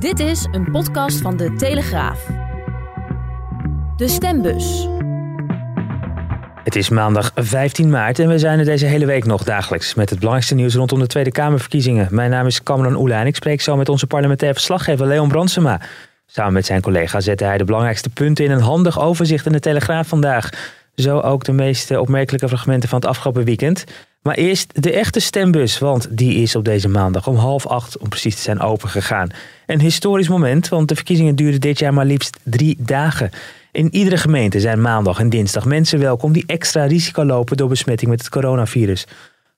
Dit is een podcast van De Telegraaf. De Stembus. Het is maandag 15 maart en we zijn er deze hele week nog dagelijks met het belangrijkste nieuws rondom de Tweede Kamerverkiezingen. Mijn naam is Cameron Oela en ik spreek zo met onze parlementair verslaggever Leon Brandsema. Samen met zijn collega zette hij de belangrijkste punten in een handig overzicht in de Telegraaf vandaag. Zo ook de meest opmerkelijke fragmenten van het afgelopen weekend. Maar eerst de echte stembus, want die is op deze maandag om half acht, om precies te zijn, opengegaan. Een historisch moment, want de verkiezingen duren dit jaar maar liefst drie dagen. In iedere gemeente zijn maandag en dinsdag mensen welkom die extra risico lopen door besmetting met het coronavirus.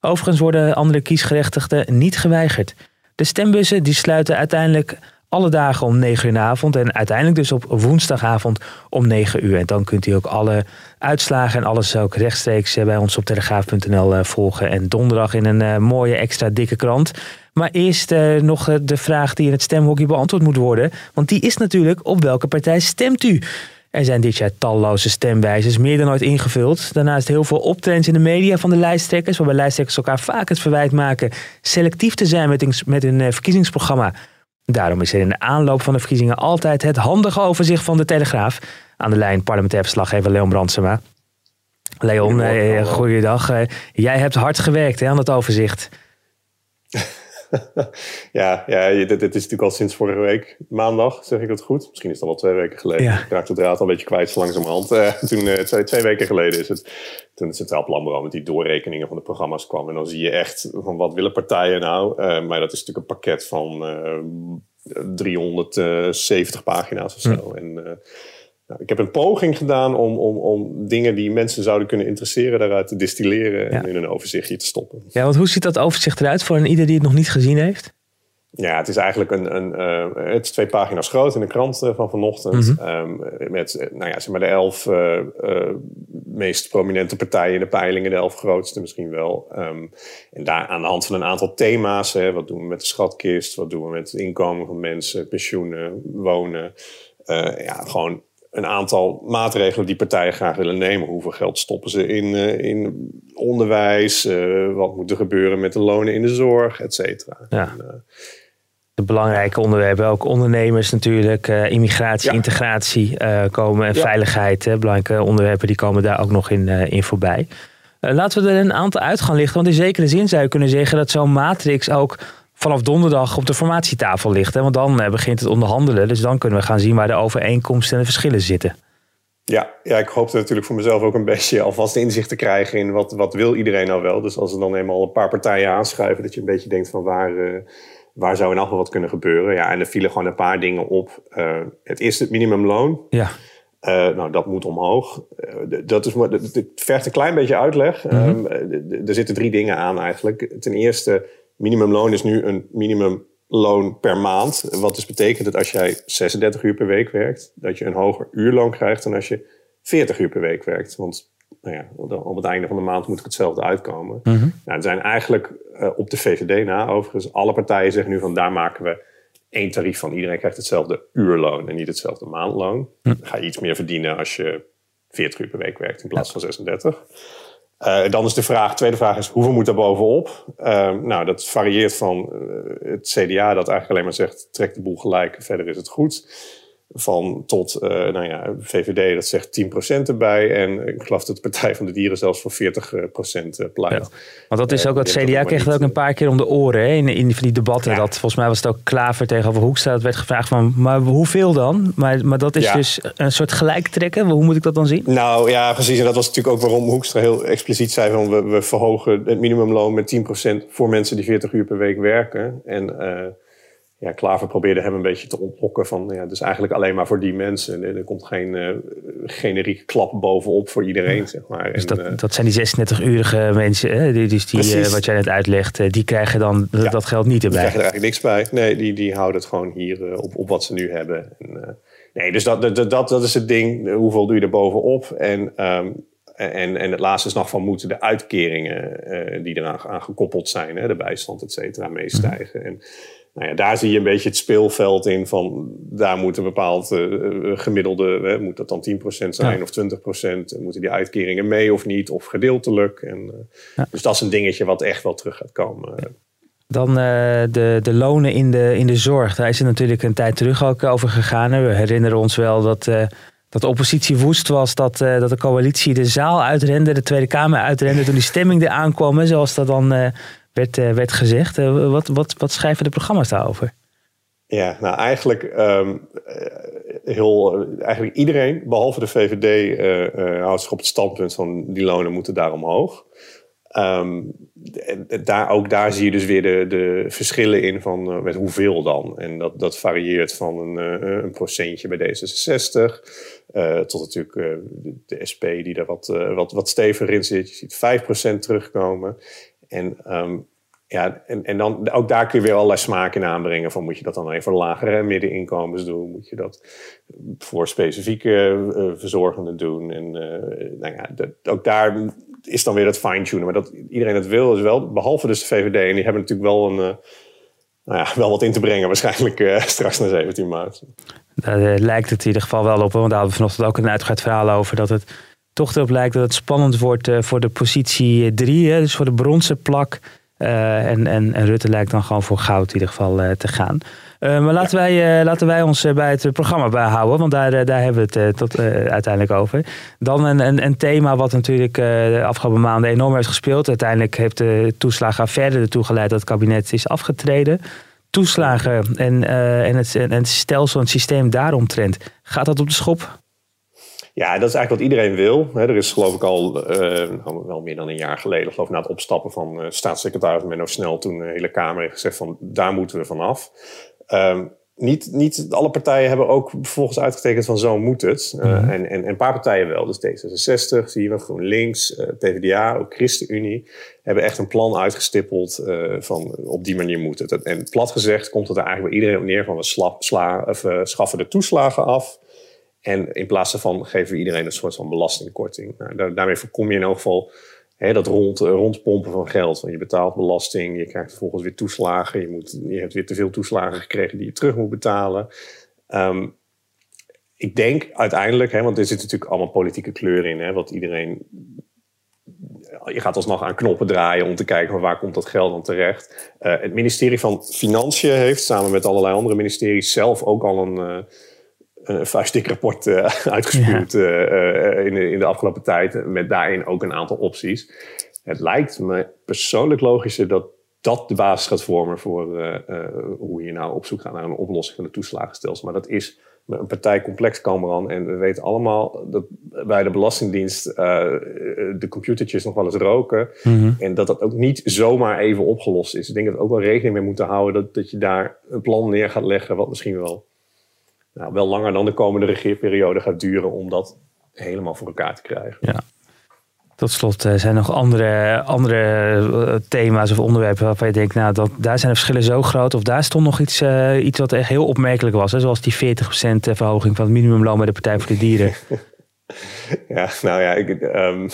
Overigens worden andere kiesgerechtigden niet geweigerd. De stembussen die sluiten uiteindelijk alle dagen om 9 uur in de avond. En uiteindelijk dus op woensdagavond om 9 uur. En dan kunt u ook alle uitslagen en alles ook rechtstreeks eh, bij ons op telegraaf.nl eh, volgen. En donderdag in een eh, mooie extra dikke krant. Maar eerst nog de vraag die in het stemhokje beantwoord moet worden. Want die is natuurlijk op welke partij stemt u? Er zijn dit jaar talloze stemwijzers, meer dan ooit ingevuld. Daarnaast heel veel optredens in de media van de lijsttrekkers, waarbij lijsttrekkers elkaar vaak het verwijt maken selectief te zijn met hun, met hun verkiezingsprogramma. Daarom is er in de aanloop van de verkiezingen altijd het handige overzicht van de Telegraaf. Aan de lijn parlementair verslaggever Leon Brandsema. Leon, eh, goeiedag. Eh, jij hebt hard gewerkt hè, aan het overzicht. ja, ja dit, dit, is natuurlijk al sinds vorige week maandag, zeg ik dat goed? Misschien is het al twee weken geleden. Ja. Ik raakte de draad al een beetje kwijt zo langzamerhand. Uh, toen, uh, twee, twee weken geleden is het. Toen het Centraal Planbureau met die doorrekeningen van de programma's kwam. En dan zie je echt van wat willen partijen nou? Uh, maar dat is natuurlijk een pakket van 370 pagina's of zo. Hm. En nou, ik heb een poging gedaan om, om, om dingen die mensen zouden kunnen interesseren, daaruit te distilleren en in een overzichtje te stoppen. Ja, want hoe ziet dat overzicht eruit voor een ieder die het nog niet gezien heeft? Ja, het is eigenlijk een, een uh, het is twee pagina's groot in de krant uh, van vanochtend. Mm -hmm. um, met uh, nou ja, zeg maar de elf meest prominente partijen in de peilingen, de elf grootste misschien wel. Um, en daar aan de hand van een aantal thema's, hè, wat doen we met de schatkist, wat doen we met het inkomen van mensen, pensioenen, wonen. ja, gewoon een aantal maatregelen die partijen graag willen nemen. Hoeveel geld stoppen ze in, uh, in onderwijs? Uh, wat moet er gebeuren met de lonen in de zorg, et cetera. Ja. En, uh, de belangrijke onderwerpen, ook ondernemers natuurlijk, immigratie, ja. integratie komen en ja. veiligheid. belangrijke onderwerpen die komen daar ook nog in, in voorbij. laten we er een aantal uit gaan lichten. Want in zekere zin zou je kunnen zeggen dat zo'n matrix ook vanaf donderdag op de formatietafel ligt. Hè? Want dan eh, begint het onderhandelen. Dus dan kunnen we gaan zien waar de overeenkomsten en de verschillen zitten. Ja, ja, ik hoop natuurlijk voor mezelf ook een beetje alvast inzicht te krijgen in wat, wat wil iedereen nou wel. Dus als er dan eenmaal een paar partijen aanschuiven, dat je een beetje denkt van waar, uh, waar zou in geval wat kunnen gebeuren. Ja, en er vielen gewoon een paar dingen op. Uh, het eerste, het minimumloon. Ja. Uh, nou, dat moet omhoog. Dat is, het vergt een klein beetje uitleg. Mm -hmm. um, er zitten drie dingen aan eigenlijk. Ten eerste, minimumloon is nu een minimumloon per maand. Wat dus betekent dat als jij 36 uur per week werkt, dat je een hoger uurloon krijgt dan als je 40 uur per week werkt. Want nou ja, op het einde van de maand moet ik hetzelfde uitkomen. Mm -hmm. nou, er zijn eigenlijk uh, op de VVD na, overigens, alle partijen zeggen nu van daar maken we één tarief van. Iedereen krijgt hetzelfde uurloon en niet hetzelfde maandloon. Mm. Dan ga je iets meer verdienen als je 40 uur per week werkt in plaats ja. van 36. Uh, dan is de vraag, tweede vraag is, hoeveel moet daar bovenop? Uh, nou, dat varieert van uh, het CDA dat eigenlijk alleen maar zegt, trek de boel gelijk, verder is het goed van tot, uh, nou ja, VVD dat zegt 10% erbij. En ik geloof dat de Partij van de Dieren zelfs voor 40% pleit. Ja. Want dat is ook wat uh, CDA kreeg het ook een paar keer om de oren hè, in, in die debatten. Ja. Dat, volgens mij was het ook Klaver tegenover Hoekstra. Dat werd gevraagd van, maar hoeveel dan? Maar, maar dat is ja. dus een soort gelijktrekken. Hoe moet ik dat dan zien? Nou ja, precies. En dat was natuurlijk ook waarom Hoekstra heel expliciet zei van we, we verhogen het minimumloon met 10% voor mensen die 40 uur per week werken. En... Uh, ja, Klaver probeerde hem een beetje te ontlokken van, ja, dus eigenlijk alleen maar voor die mensen. En er komt geen uh, generieke klap bovenop voor iedereen, zeg maar. Dus dat, uh, dat zijn die 36-urige mensen, hè? Die, dus die, uh, wat jij net uitlegt, die krijgen dan ja, dat geld niet erbij. Die krijgen er eigenlijk niks bij. Nee, die, die houden het gewoon hier op, op wat ze nu hebben. En, nee, dus dat, dat, dat, dat is het ding. Hoeveel doe je er bovenop? En um, en, en het laatste is nog van moeten de uitkeringen uh, die eraan aan gekoppeld zijn, hè, de bijstand, et cetera, meestijgen. Mm. En nou ja, daar zie je een beetje het speelveld in van daar moet een bepaald uh, gemiddelde, hè, moet dat dan 10% zijn ja. of 20%, moeten die uitkeringen mee of niet, of gedeeltelijk. En, uh, ja. Dus dat is een dingetje wat echt wel terug gaat komen. Dan uh, de, de lonen in de, in de zorg. Daar is het natuurlijk een tijd terug ook over gegaan. We herinneren ons wel dat dat de oppositie woest was dat, uh, dat de coalitie de zaal uitrende, de Tweede Kamer uitrende toen die stemming er aankwam, zoals dat dan uh, werd, uh, werd gezegd. wat, wat, wat schrijven de programma's daarover? Ja, nou eigenlijk, um, heel, eigenlijk iedereen, behalve de VVD, houdt zich op het standpunt van die lonen moeten daar omhoog. Um, daar, ook daar zie je dus weer de, de verschillen in van uh, met hoeveel dan. En dat, dat varieert van een, uh, een procentje bij D66 uh, tot natuurlijk de, de, SP die er wat, wat, wat steviger in zit. Je ziet 5% terugkomen. En, um, ja, en, en dan ook daar kun je weer allerlei smaken in aanbrengen. Van moet je dat dan even voor lagere middeninkomens doen? Moet je dat voor specifieke verzorgenden doen? En nou ja, dat, ook daar is dan weer het fine-tunen. Maar dat iedereen het wil, is wel, behalve dus de VVD. En die hebben natuurlijk wel, een, uh, nou ja, wel wat in te brengen, waarschijnlijk uh, straks na 17 maart. Daar uh, lijkt het in ieder geval wel op. Want daar hadden we vanochtend ook een uitgebreid verhaal over. Dat het toch erop lijkt dat het spannend wordt voor de positie 3. Dus voor de bronzen plak. en, en, en Rutte lijkt dan gewoon voor goud in ieder geval te gaan. Uh, maar laten, ja. wij, uh, laten wij ons bij het programma bijhouden, want daar, daar hebben we het tot, uiteindelijk over. Dan een, een, een thema wat natuurlijk de afgelopen maanden enorm heeft gespeeld. Uiteindelijk heeft de toeslagenaffaire ertoe geleid dat het kabinet is afgetreden. Toeslagen en, en, het, en het stelsel en het systeem daaromtrent. Gaat dat op de schop? Ja, dat is eigenlijk wat iedereen wil. Er is geloof ik al uh, wel meer dan een jaar geleden, geloof ik na het opstappen van uh, staatssecretaris Menno Snel, toen de hele Kamer heeft gezegd van daar moeten we vanaf. Um, niet, niet alle partijen hebben ook vervolgens uitgetekend van zo moet het. Uh, mm-hmm. en, en, een paar partijen wel. Dus D66, zie je GroenLinks, uh, PvdA, ook ChristenUnie... hebben echt een plan uitgestippeld uh, van op die manier moet het. En plat gezegd komt het er eigenlijk bij iedereen op neer van... we sla, sla, of, schaffen de toeslagen af... En in plaats daarvan geven we iedereen een soort van belastingkorting. Nou, daar, daarmee voorkom je in elk geval dat rond, eh, rondpompen van geld. Want je betaalt belasting, je krijgt vervolgens weer toeslagen. Je, moet, je hebt weer te veel toeslagen gekregen die je terug moet betalen. Um, ik denk uiteindelijk, hè, want er zit natuurlijk allemaal politieke kleur in, hè, wat iedereen. Je gaat alsnog aan knoppen draaien om te kijken waar komt dat geld dan terecht. Uh, het ministerie van Financiën heeft samen met allerlei andere ministeries zelf ook al een, uh, een vuistdik rapport uh, uitgespuurd ja. uh, in, de, in de afgelopen tijd. Met daarin ook een aantal opties. Het lijkt me persoonlijk logischer dat dat de basis gaat vormen voor uh, hoe je nou op zoek gaat naar een oplossing van de toeslagenstelsel. Maar dat is een partij complex, Cameron. En we weten allemaal dat bij de Belastingdienst uh, de computertjes nog wel eens roken. Mm -hmm. En dat dat ook niet zomaar even opgelost is. Ik denk dat we ook wel rekening mee moeten houden dat, dat je daar een plan neer gaat leggen, wat misschien wel nou, wel langer dan de komende regeerperiode gaat duren om dat helemaal voor elkaar te krijgen. Ja. Tot slot uh, zijn er nog andere, andere uh, thema's of onderwerpen waarvan je denkt, nou, dat, daar zijn de verschillen zo groot. Of daar stond nog iets, uh, iets wat echt heel opmerkelijk was. Hè? Zoals die 40% verhoging van het minimumloon bij de Partij voor de Dieren. ja, nou ja, ik, um,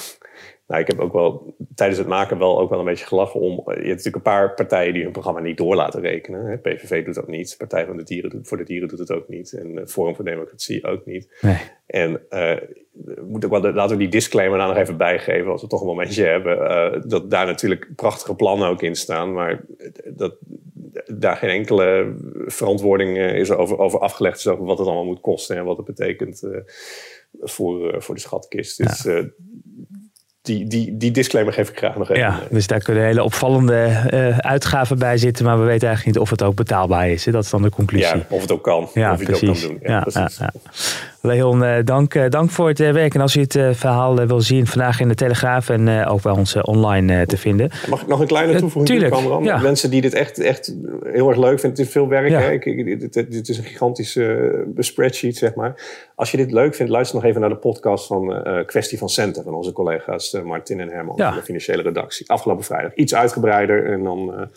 nou, ik heb ook wel tijdens het maken wel ook wel een beetje gelachen om. Je hebt natuurlijk een paar partijen die hun programma niet door laten rekenen. Hè. PVV doet dat niet. Partij van de Dieren doet, voor de Dieren doet het ook niet. En Forum voor Democratie ook niet. Nee. En uh, moet ook wel, laten we die disclaimer daar nog even bijgeven als we toch een momentje hebben. Uh, dat daar natuurlijk prachtige plannen ook in staan. Maar dat daar geen enkele verantwoording is over, over afgelegd is over wat het allemaal moet kosten en wat het betekent uh, voor, voor de schatkist. Dus ja die, die, die disclaimer geef ik graag nog even. Ja, dus daar kunnen hele opvallende uh, uitgaven bij zitten, maar we weten eigenlijk niet of het ook betaalbaar is. Hè? Dat is dan de conclusie. Ja, of het ook kan. Ja, of precies. het ook kan doen. Ja, ja, Leon, dank, dank voor het werk. En als u het verhaal wil zien, vandaag in de Telegraaf en ook bij ons online te vinden. Mag ik nog een kleine toevoeging Cameron? Ja. Mensen die dit echt, echt heel erg leuk vinden. Het is veel werk. Hè? Ik, dit, dit, is een gigantische spreadsheet, zeg maar. Als je dit leuk vindt, luister nog even naar de podcast van uh, Kwestie van Centen. Van onze collega's Martin en Herman ja. van de financiële redactie. Afgelopen vrijdag. Iets uitgebreider en dan...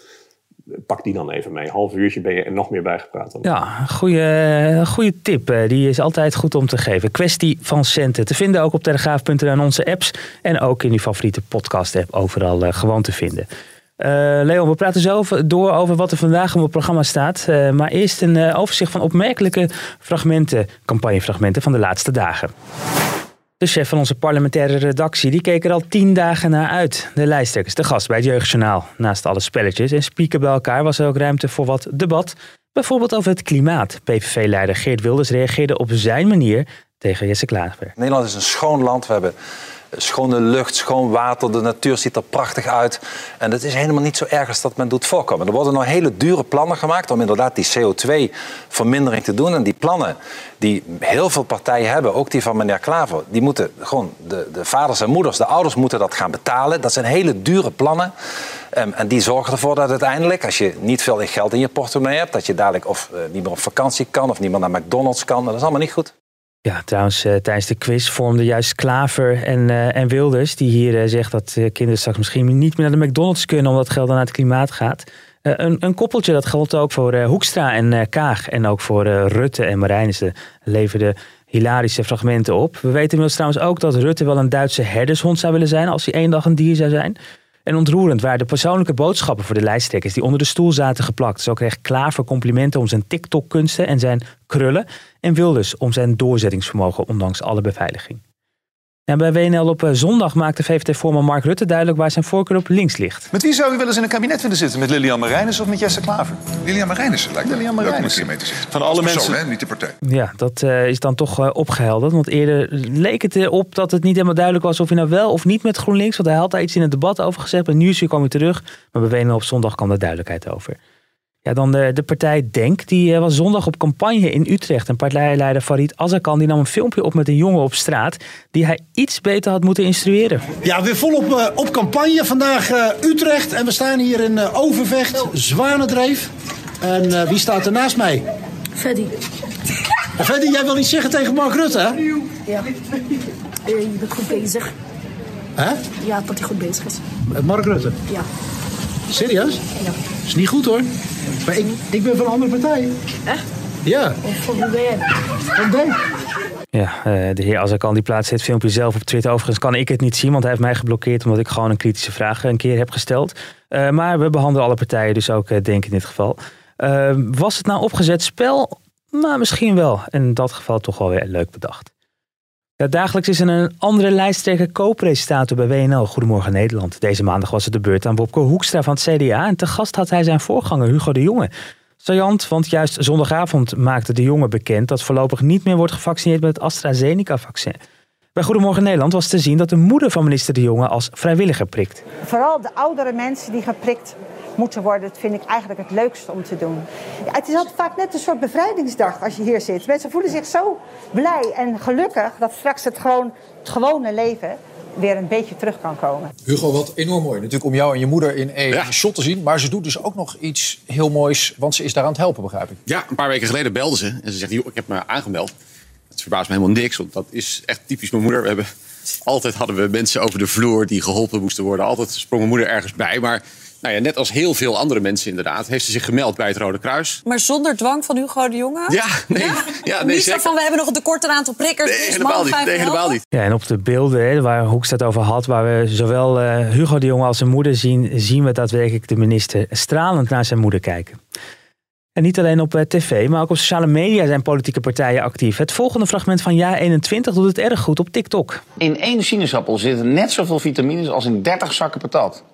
Pak die dan even mee. Een half uurtje ben je er nog meer bijgepraat. Ja, goede, goede tip. Die is altijd goed om te geven. Kwestie van centen. Te vinden ook op telegraaf.nl en onze apps. En ook in uw favoriete podcast app overal uh, gewoon te vinden. Uh, Leon, we praten zo door over wat er vandaag op het programma staat. Maar eerst een overzicht van opmerkelijke fragmenten, campagnefragmenten van de laatste dagen. De chef van onze parlementaire redactie die keek er al tien dagen naar uit. De lijsttrekkers, de gast bij het Jeugdjournaal. Naast alle spelletjes en spieken bij elkaar was er ook ruimte voor wat debat. Bijvoorbeeld over het klimaat. PVV-leider Geert Wilders reageerde op zijn manier tegen Jesse Klaver. Nederland is een schoon land. We hebben schone lucht, schoon water. De natuur ziet er prachtig uit. En het is helemaal niet zo erg als dat men doet voorkomen. Er worden nog hele dure plannen gemaakt om inderdaad die CO2-vermindering te doen. En die plannen die heel veel partijen hebben, ook die van meneer Klaver, die moeten gewoon, de, de vaders en moeders, de ouders moeten dat gaan betalen. Dat zijn hele dure plannen. Um, en die zorgen ervoor dat uiteindelijk, als je niet veel geld in je portemonnee hebt, dat je dadelijk of uh, niet meer op vakantie kan of niet meer naar McDonald's kan. Dat is allemaal niet goed. Ja, trouwens, uh, tijdens de quiz vormden juist Klaver en, uh, en Wilders, die hier uh, zegt dat kinderen straks misschien niet meer naar de McDonald's kunnen omdat geld dan naar het klimaat gaat. Een, een, koppeltje, dat geldt ook voor Hoekstra en Kaag en ook voor Rutte en Marijnissen leverden hilarische fragmenten op. We weten inmiddels trouwens ook dat Rutte wel een Duitse herdershond zou willen zijn als hij één dag een dier zou zijn. En ontroerend waren de persoonlijke boodschappen voor de lijsttrekkers die onder de stoel zaten geplakt. Zo kreeg Klaver complimenten om zijn TikTok-kunsten en zijn krullen. En Wilders om zijn doorzettingsvermogen ondanks alle beveiliging. En bij WNL op zondag maakte VVD-voorman Mark Rutte duidelijk waar zijn voorkeur op links ligt. Met wie zou u wel eens in een kabinet willen zitten? Met Lilian Marijnis of met Jesse Klaver? Lilian Marijnis lijkt me Lilian leuk om te zitten. Van alle persoon, mensen- hè, niet de partij. Ja, dat uh, is dan toch uh, opgehelderd. Want eerder leek het erop dat het niet helemaal duidelijk was of hij nou wel of niet met GroenLinks. Want hij had daar iets in het debat over gezegd. Bij Nieuwsuur kwam hij terug. Maar bij WNL op zondag kwam daar duidelijkheid over. Ja, dan de, de partij Denk. Die uh, was zondag op campagne in Utrecht. En partijleider Farid Azarkan die nam een filmpje op met een jongen op straat. Die hij iets beter had moeten instrueren. Ja, weer volop uh, op campagne. Vandaag uh, Utrecht en we staan hier in uh, Overvecht, Zwanendreef. En wie staat er naast mij? Freddy. Freddy, jij wil iets zeggen tegen Mark Rutte, hè? Ja. je bent goed bezig. Hè? Ja, dat hij goed bezig is. Mark Rutte? Ja. Serieus? Ja. Is niet goed hoor. Maar ik, ik ben van een andere partij. Echt? Ja. Of voor wie ben jij? Van Denk. Ja, uh, de heer Azarkan die plaatst het filmpje zelf op Twitter. Overigens kan ik het niet zien, want hij heeft mij geblokkeerd omdat ik gewoon een kritische vraag een keer heb gesteld. Uh, maar we behandelen alle partijen, dus ook uh, Denk in dit geval. was het nou opgezet spel? Nou, misschien wel. In dat geval toch wel weer leuk bedacht. Ja, dagelijks is er een andere lijsttrekker co-presentator bij WNL. Goedemorgen Nederland. Deze maandag was het de beurt aan Wopke Hoekstra van het CDA. En te gast had hij zijn voorganger Hugo de Jonge. Sajant, want juist zondagavond maakte de Jonge bekend... dat voorlopig niet meer wordt gevaccineerd met het AstraZeneca-vaccin. Bij Goedemorgen Nederland was te zien dat de moeder van minister De Jonge als vrijwilliger prikt. Vooral de oudere mensen die geprikt moeten worden, dat vind ik eigenlijk het leukste om te doen. Ja, het is altijd vaak net een soort bevrijdingsdag als je hier zit. Mensen voelen zich zo blij en gelukkig dat straks het, gewoon, het gewone leven weer een beetje terug kan komen. Hugo, wat enorm mooi. Natuurlijk om jou en je moeder in één ja. shot te zien. Maar ze doet dus ook nog iets heel moois, want ze is daar aan het helpen, begrijp ik. Ja, een paar weken geleden belde ze en ze zegt, joh, ik heb me aangemeld. Het verbaast me helemaal niks, want dat is echt typisch mijn moeder. We hebben, altijd hadden we mensen over de vloer die geholpen moesten worden. Altijd sprong mijn moeder ergens bij, maar... Nou ja, net als heel veel andere mensen inderdaad, heeft ze zich gemeld bij het Rode Kruis. Maar zonder dwang van Hugo de Jonge? Ja, nee. Ja? Ja, nee niet zo van, we hebben nog een tekort aan aantal prikkers. Nee, dus helemaal niet. Nee, helemaal niet. Ja, en op de beelden hè, waar Hoeks het over had, waar we zowel uh, Hugo de Jonge als zijn moeder zien, zien we daadwerkelijk de minister stralend naar zijn moeder kijken. En niet alleen op uh, tv, maar ook op sociale media zijn politieke partijen actief. Het volgende fragment van jaar 21 doet het erg goed op TikTok. In één sinaasappel zitten net zoveel vitamines als in 30 zakken patat.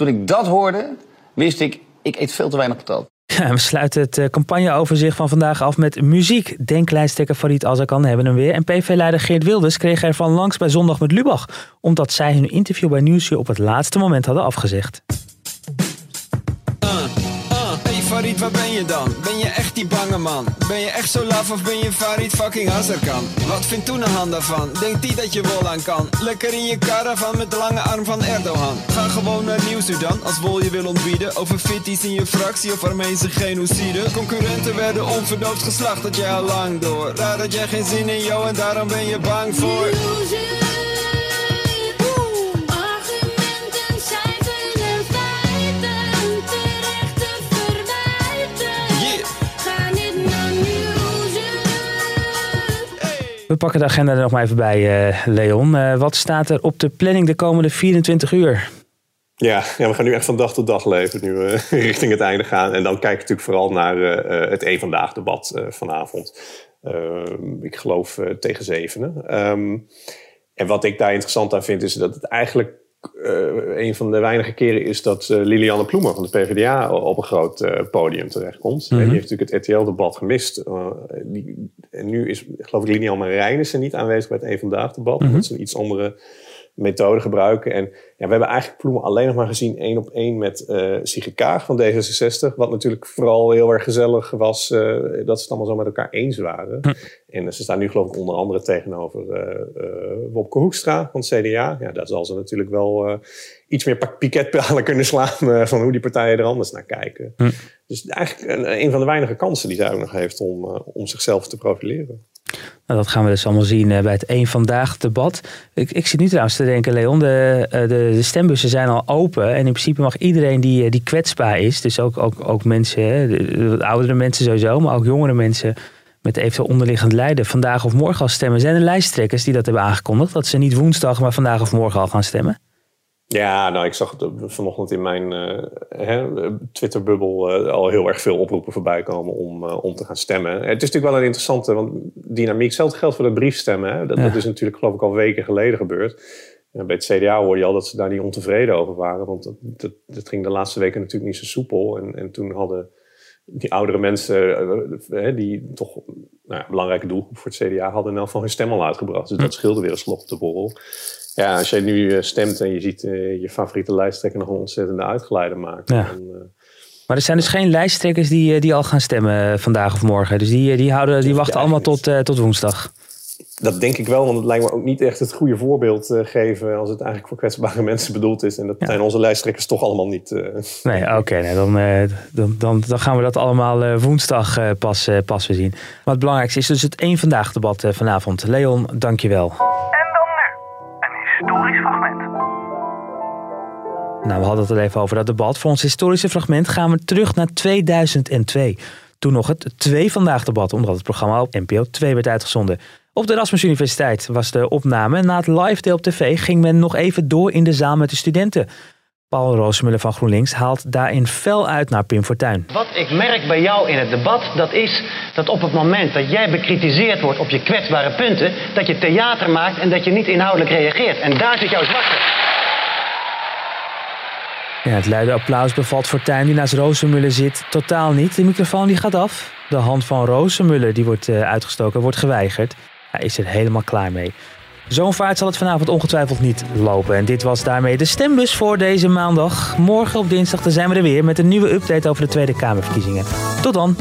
Toen ik dat hoorde, wist ik, ik eet veel te weinig patat. Ja, we sluiten het eh, campagneoverzicht van vandaag af met muziek. Denklijsttrekker Farid Azarkan hebben hem weer. En PV-leider Geert Wilders kreeg ervan langs bij Zondag met Lubach. Omdat zij hun interview bij Nieuwsuur op het laatste moment hadden afgezegd. Waar ben je dan? Ben je echt die bange man? Ben je echt zo laf of ben je Farid fucking Azarkan? Wat vindt Toenahan daarvan? Denkt die dat je wol aan kan? Lekker in je caravan met de lange arm van Erdogan. Ga gewoon naar Nieuwsuur dan, als wol je wil ontbieden. Over fitties in je fractie of Armeense genocide. Concurrenten werden onverdoofd geslacht, dat jij al lang door. Raar dat jij geen zin in jou en daarom ben je bang voor. We pakken de agenda er nog maar even bij, eh, Leon. Eh, wat staat er op de planning de komende 24 uur? Ja, ja, we gaan nu echt van dag tot dag leven, nu we richting het einde gaan. En dan kijk ik natuurlijk vooral naar eh, het één vandaag debat vanavond. Ehm, ik geloof tegen zevenen. Ehm, en wat ik daar interessant aan vind, is dat het eigenlijk eh, een van de weinige keren is dat eh, Lilianne Ploemen van de PvdA op een groot eh, podium terechtkomt. Mhm. Die heeft natuurlijk het RTL-debat gemist. Die, en nu is, geloof ik, Lilianne Marijnissen niet aanwezig bij het één vandaag debat. Mhm. omdat ze een iets andere methode gebruiken. En ja, we hebben eigenlijk Ploemen alleen nog maar gezien één op één met eh Sigrid Kaag van D66. Wat natuurlijk vooral heel erg gezellig was dat ze het allemaal zo met elkaar eens waren. En ze staan nu geloof ik onder andere tegenover eh eh, Wopke Hoekstra van het CDA. Ja, daar zal ze natuurlijk wel eh, iets meer piketpalen kunnen slaan van hoe die partijen er anders naar kijken. Dus eigenlijk een, een van de weinige kansen die zij ook nog heeft om, om zichzelf te profileren. Nou, dat gaan we dus allemaal zien bij het één vandaag debat. Ik, ik zit nu trouwens te denken, Leon, de, de, de stembussen zijn al open. En in principe mag iedereen die, die kwetsbaar is, dus ook, ook, ook mensen, de, de oudere mensen sowieso, maar ook jongere mensen met eventueel onderliggend lijden, vandaag of morgen al stemmen. Zijn er lijsttrekkers die dat hebben aangekondigd, dat ze niet woensdag, maar vandaag of morgen al gaan stemmen? Ja, nou, ik zag het vanochtend in mijn hè, Twitterbubbel eh, al heel erg veel oproepen voorbij komen om, eh, om te gaan stemmen. Het is natuurlijk wel een interessante want dynamiek. Hetzelfde geldt voor de briefstemmen. Hè. Dat, Ja. dat is natuurlijk geloof ik al weken geleden gebeurd. En bij het CDA hoorde je al dat ze daar niet ontevreden over waren. Want dat, dat, dat ging de laatste weken natuurlijk niet zo soepel. En, en toen hadden die oudere mensen, eh, eh, die toch nou ja, een belangrijke doelgroep voor het CDA, hadden in elk geval hun stem al uitgebracht. Dus dat scheelde weer een slok op de borrel. Ja, als jij nu eh, stemt en je ziet eh, je favoriete lijsttrekker nog een ontzettende uitgeleider maken. Ja. dan, eh, Maar er zijn dus geen lijsttrekkers die, eh, die al gaan stemmen eh, vandaag of morgen. Dus die, eh, die, houden, die wachten allemaal tot, eh, tot woensdag. Dat denk ik wel, want het lijkt me ook niet echt het goede voorbeeld eh, geven als het eigenlijk voor kwetsbare mensen bedoeld is. En dat zijn onze lijsttrekkers toch allemaal niet. eh. Nee, oké. nee, dan, eh, dan, dan, dan gaan we dat allemaal eh, woensdag eh, pas, pas weer zien. Maar het belangrijkste is dus het één vandaag debat eh, vanavond. Leon, dankjewel. Historisch fragment. Nou, we hadden het al even over dat debat. Voor ons historische fragment gaan we terug naar 2002. Toen nog het twee vandaag debat, omdat het programma op NPO 2 werd uitgezonden. Op de Erasmus Universiteit was de opname. Na het live deel op tv ging men nog even door in de zaal met de studenten. Paul Roosemuller van GroenLinks haalt daarin fel uit naar Pim Fortuyn. Wat ik merk bij jou in het debat, dat is dat op het moment dat jij bekritiseerd wordt op je kwetsbare punten, dat je theater maakt en dat je niet inhoudelijk reageert. En daar zit jouw zwakte. Ja, het luide applaus bevalt Fortuyn die naast Roosemuller zit totaal niet. De microfoon die gaat af. De hand van Roosemuller die wordt eh, uitgestoken, wordt geweigerd. Hij is er helemaal klaar mee. Zo'n vaart zal het vanavond ongetwijfeld niet lopen. En dit was daarmee de stembus voor deze maandag. Morgen op dinsdag zijn we er weer met een nieuwe update over de Tweede Kamerverkiezingen. Tot dan!